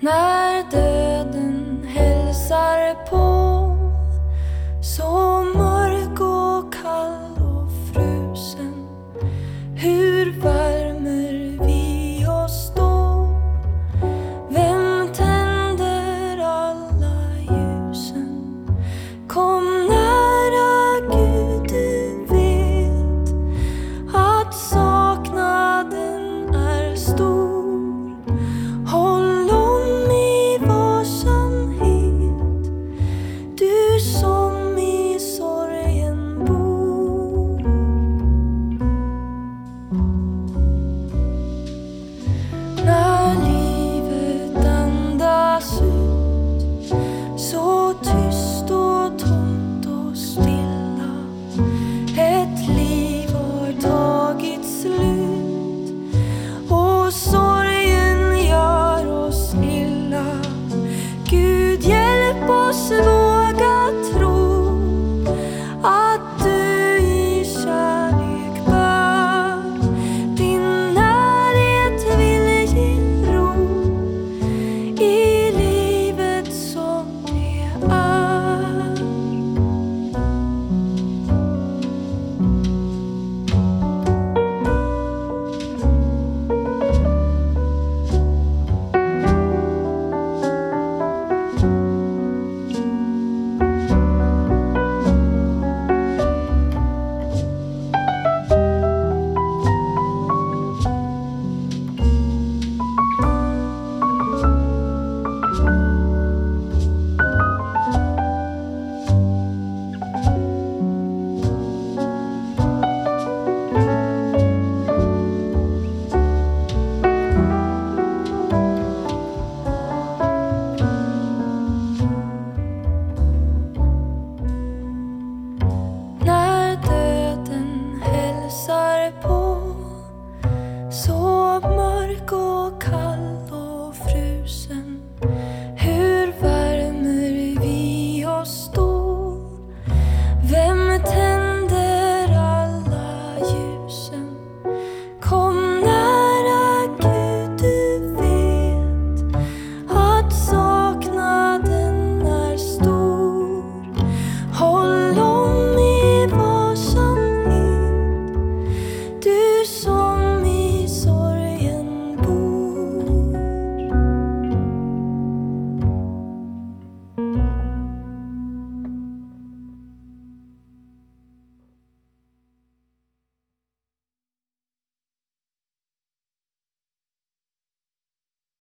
När döden hälsar på så 说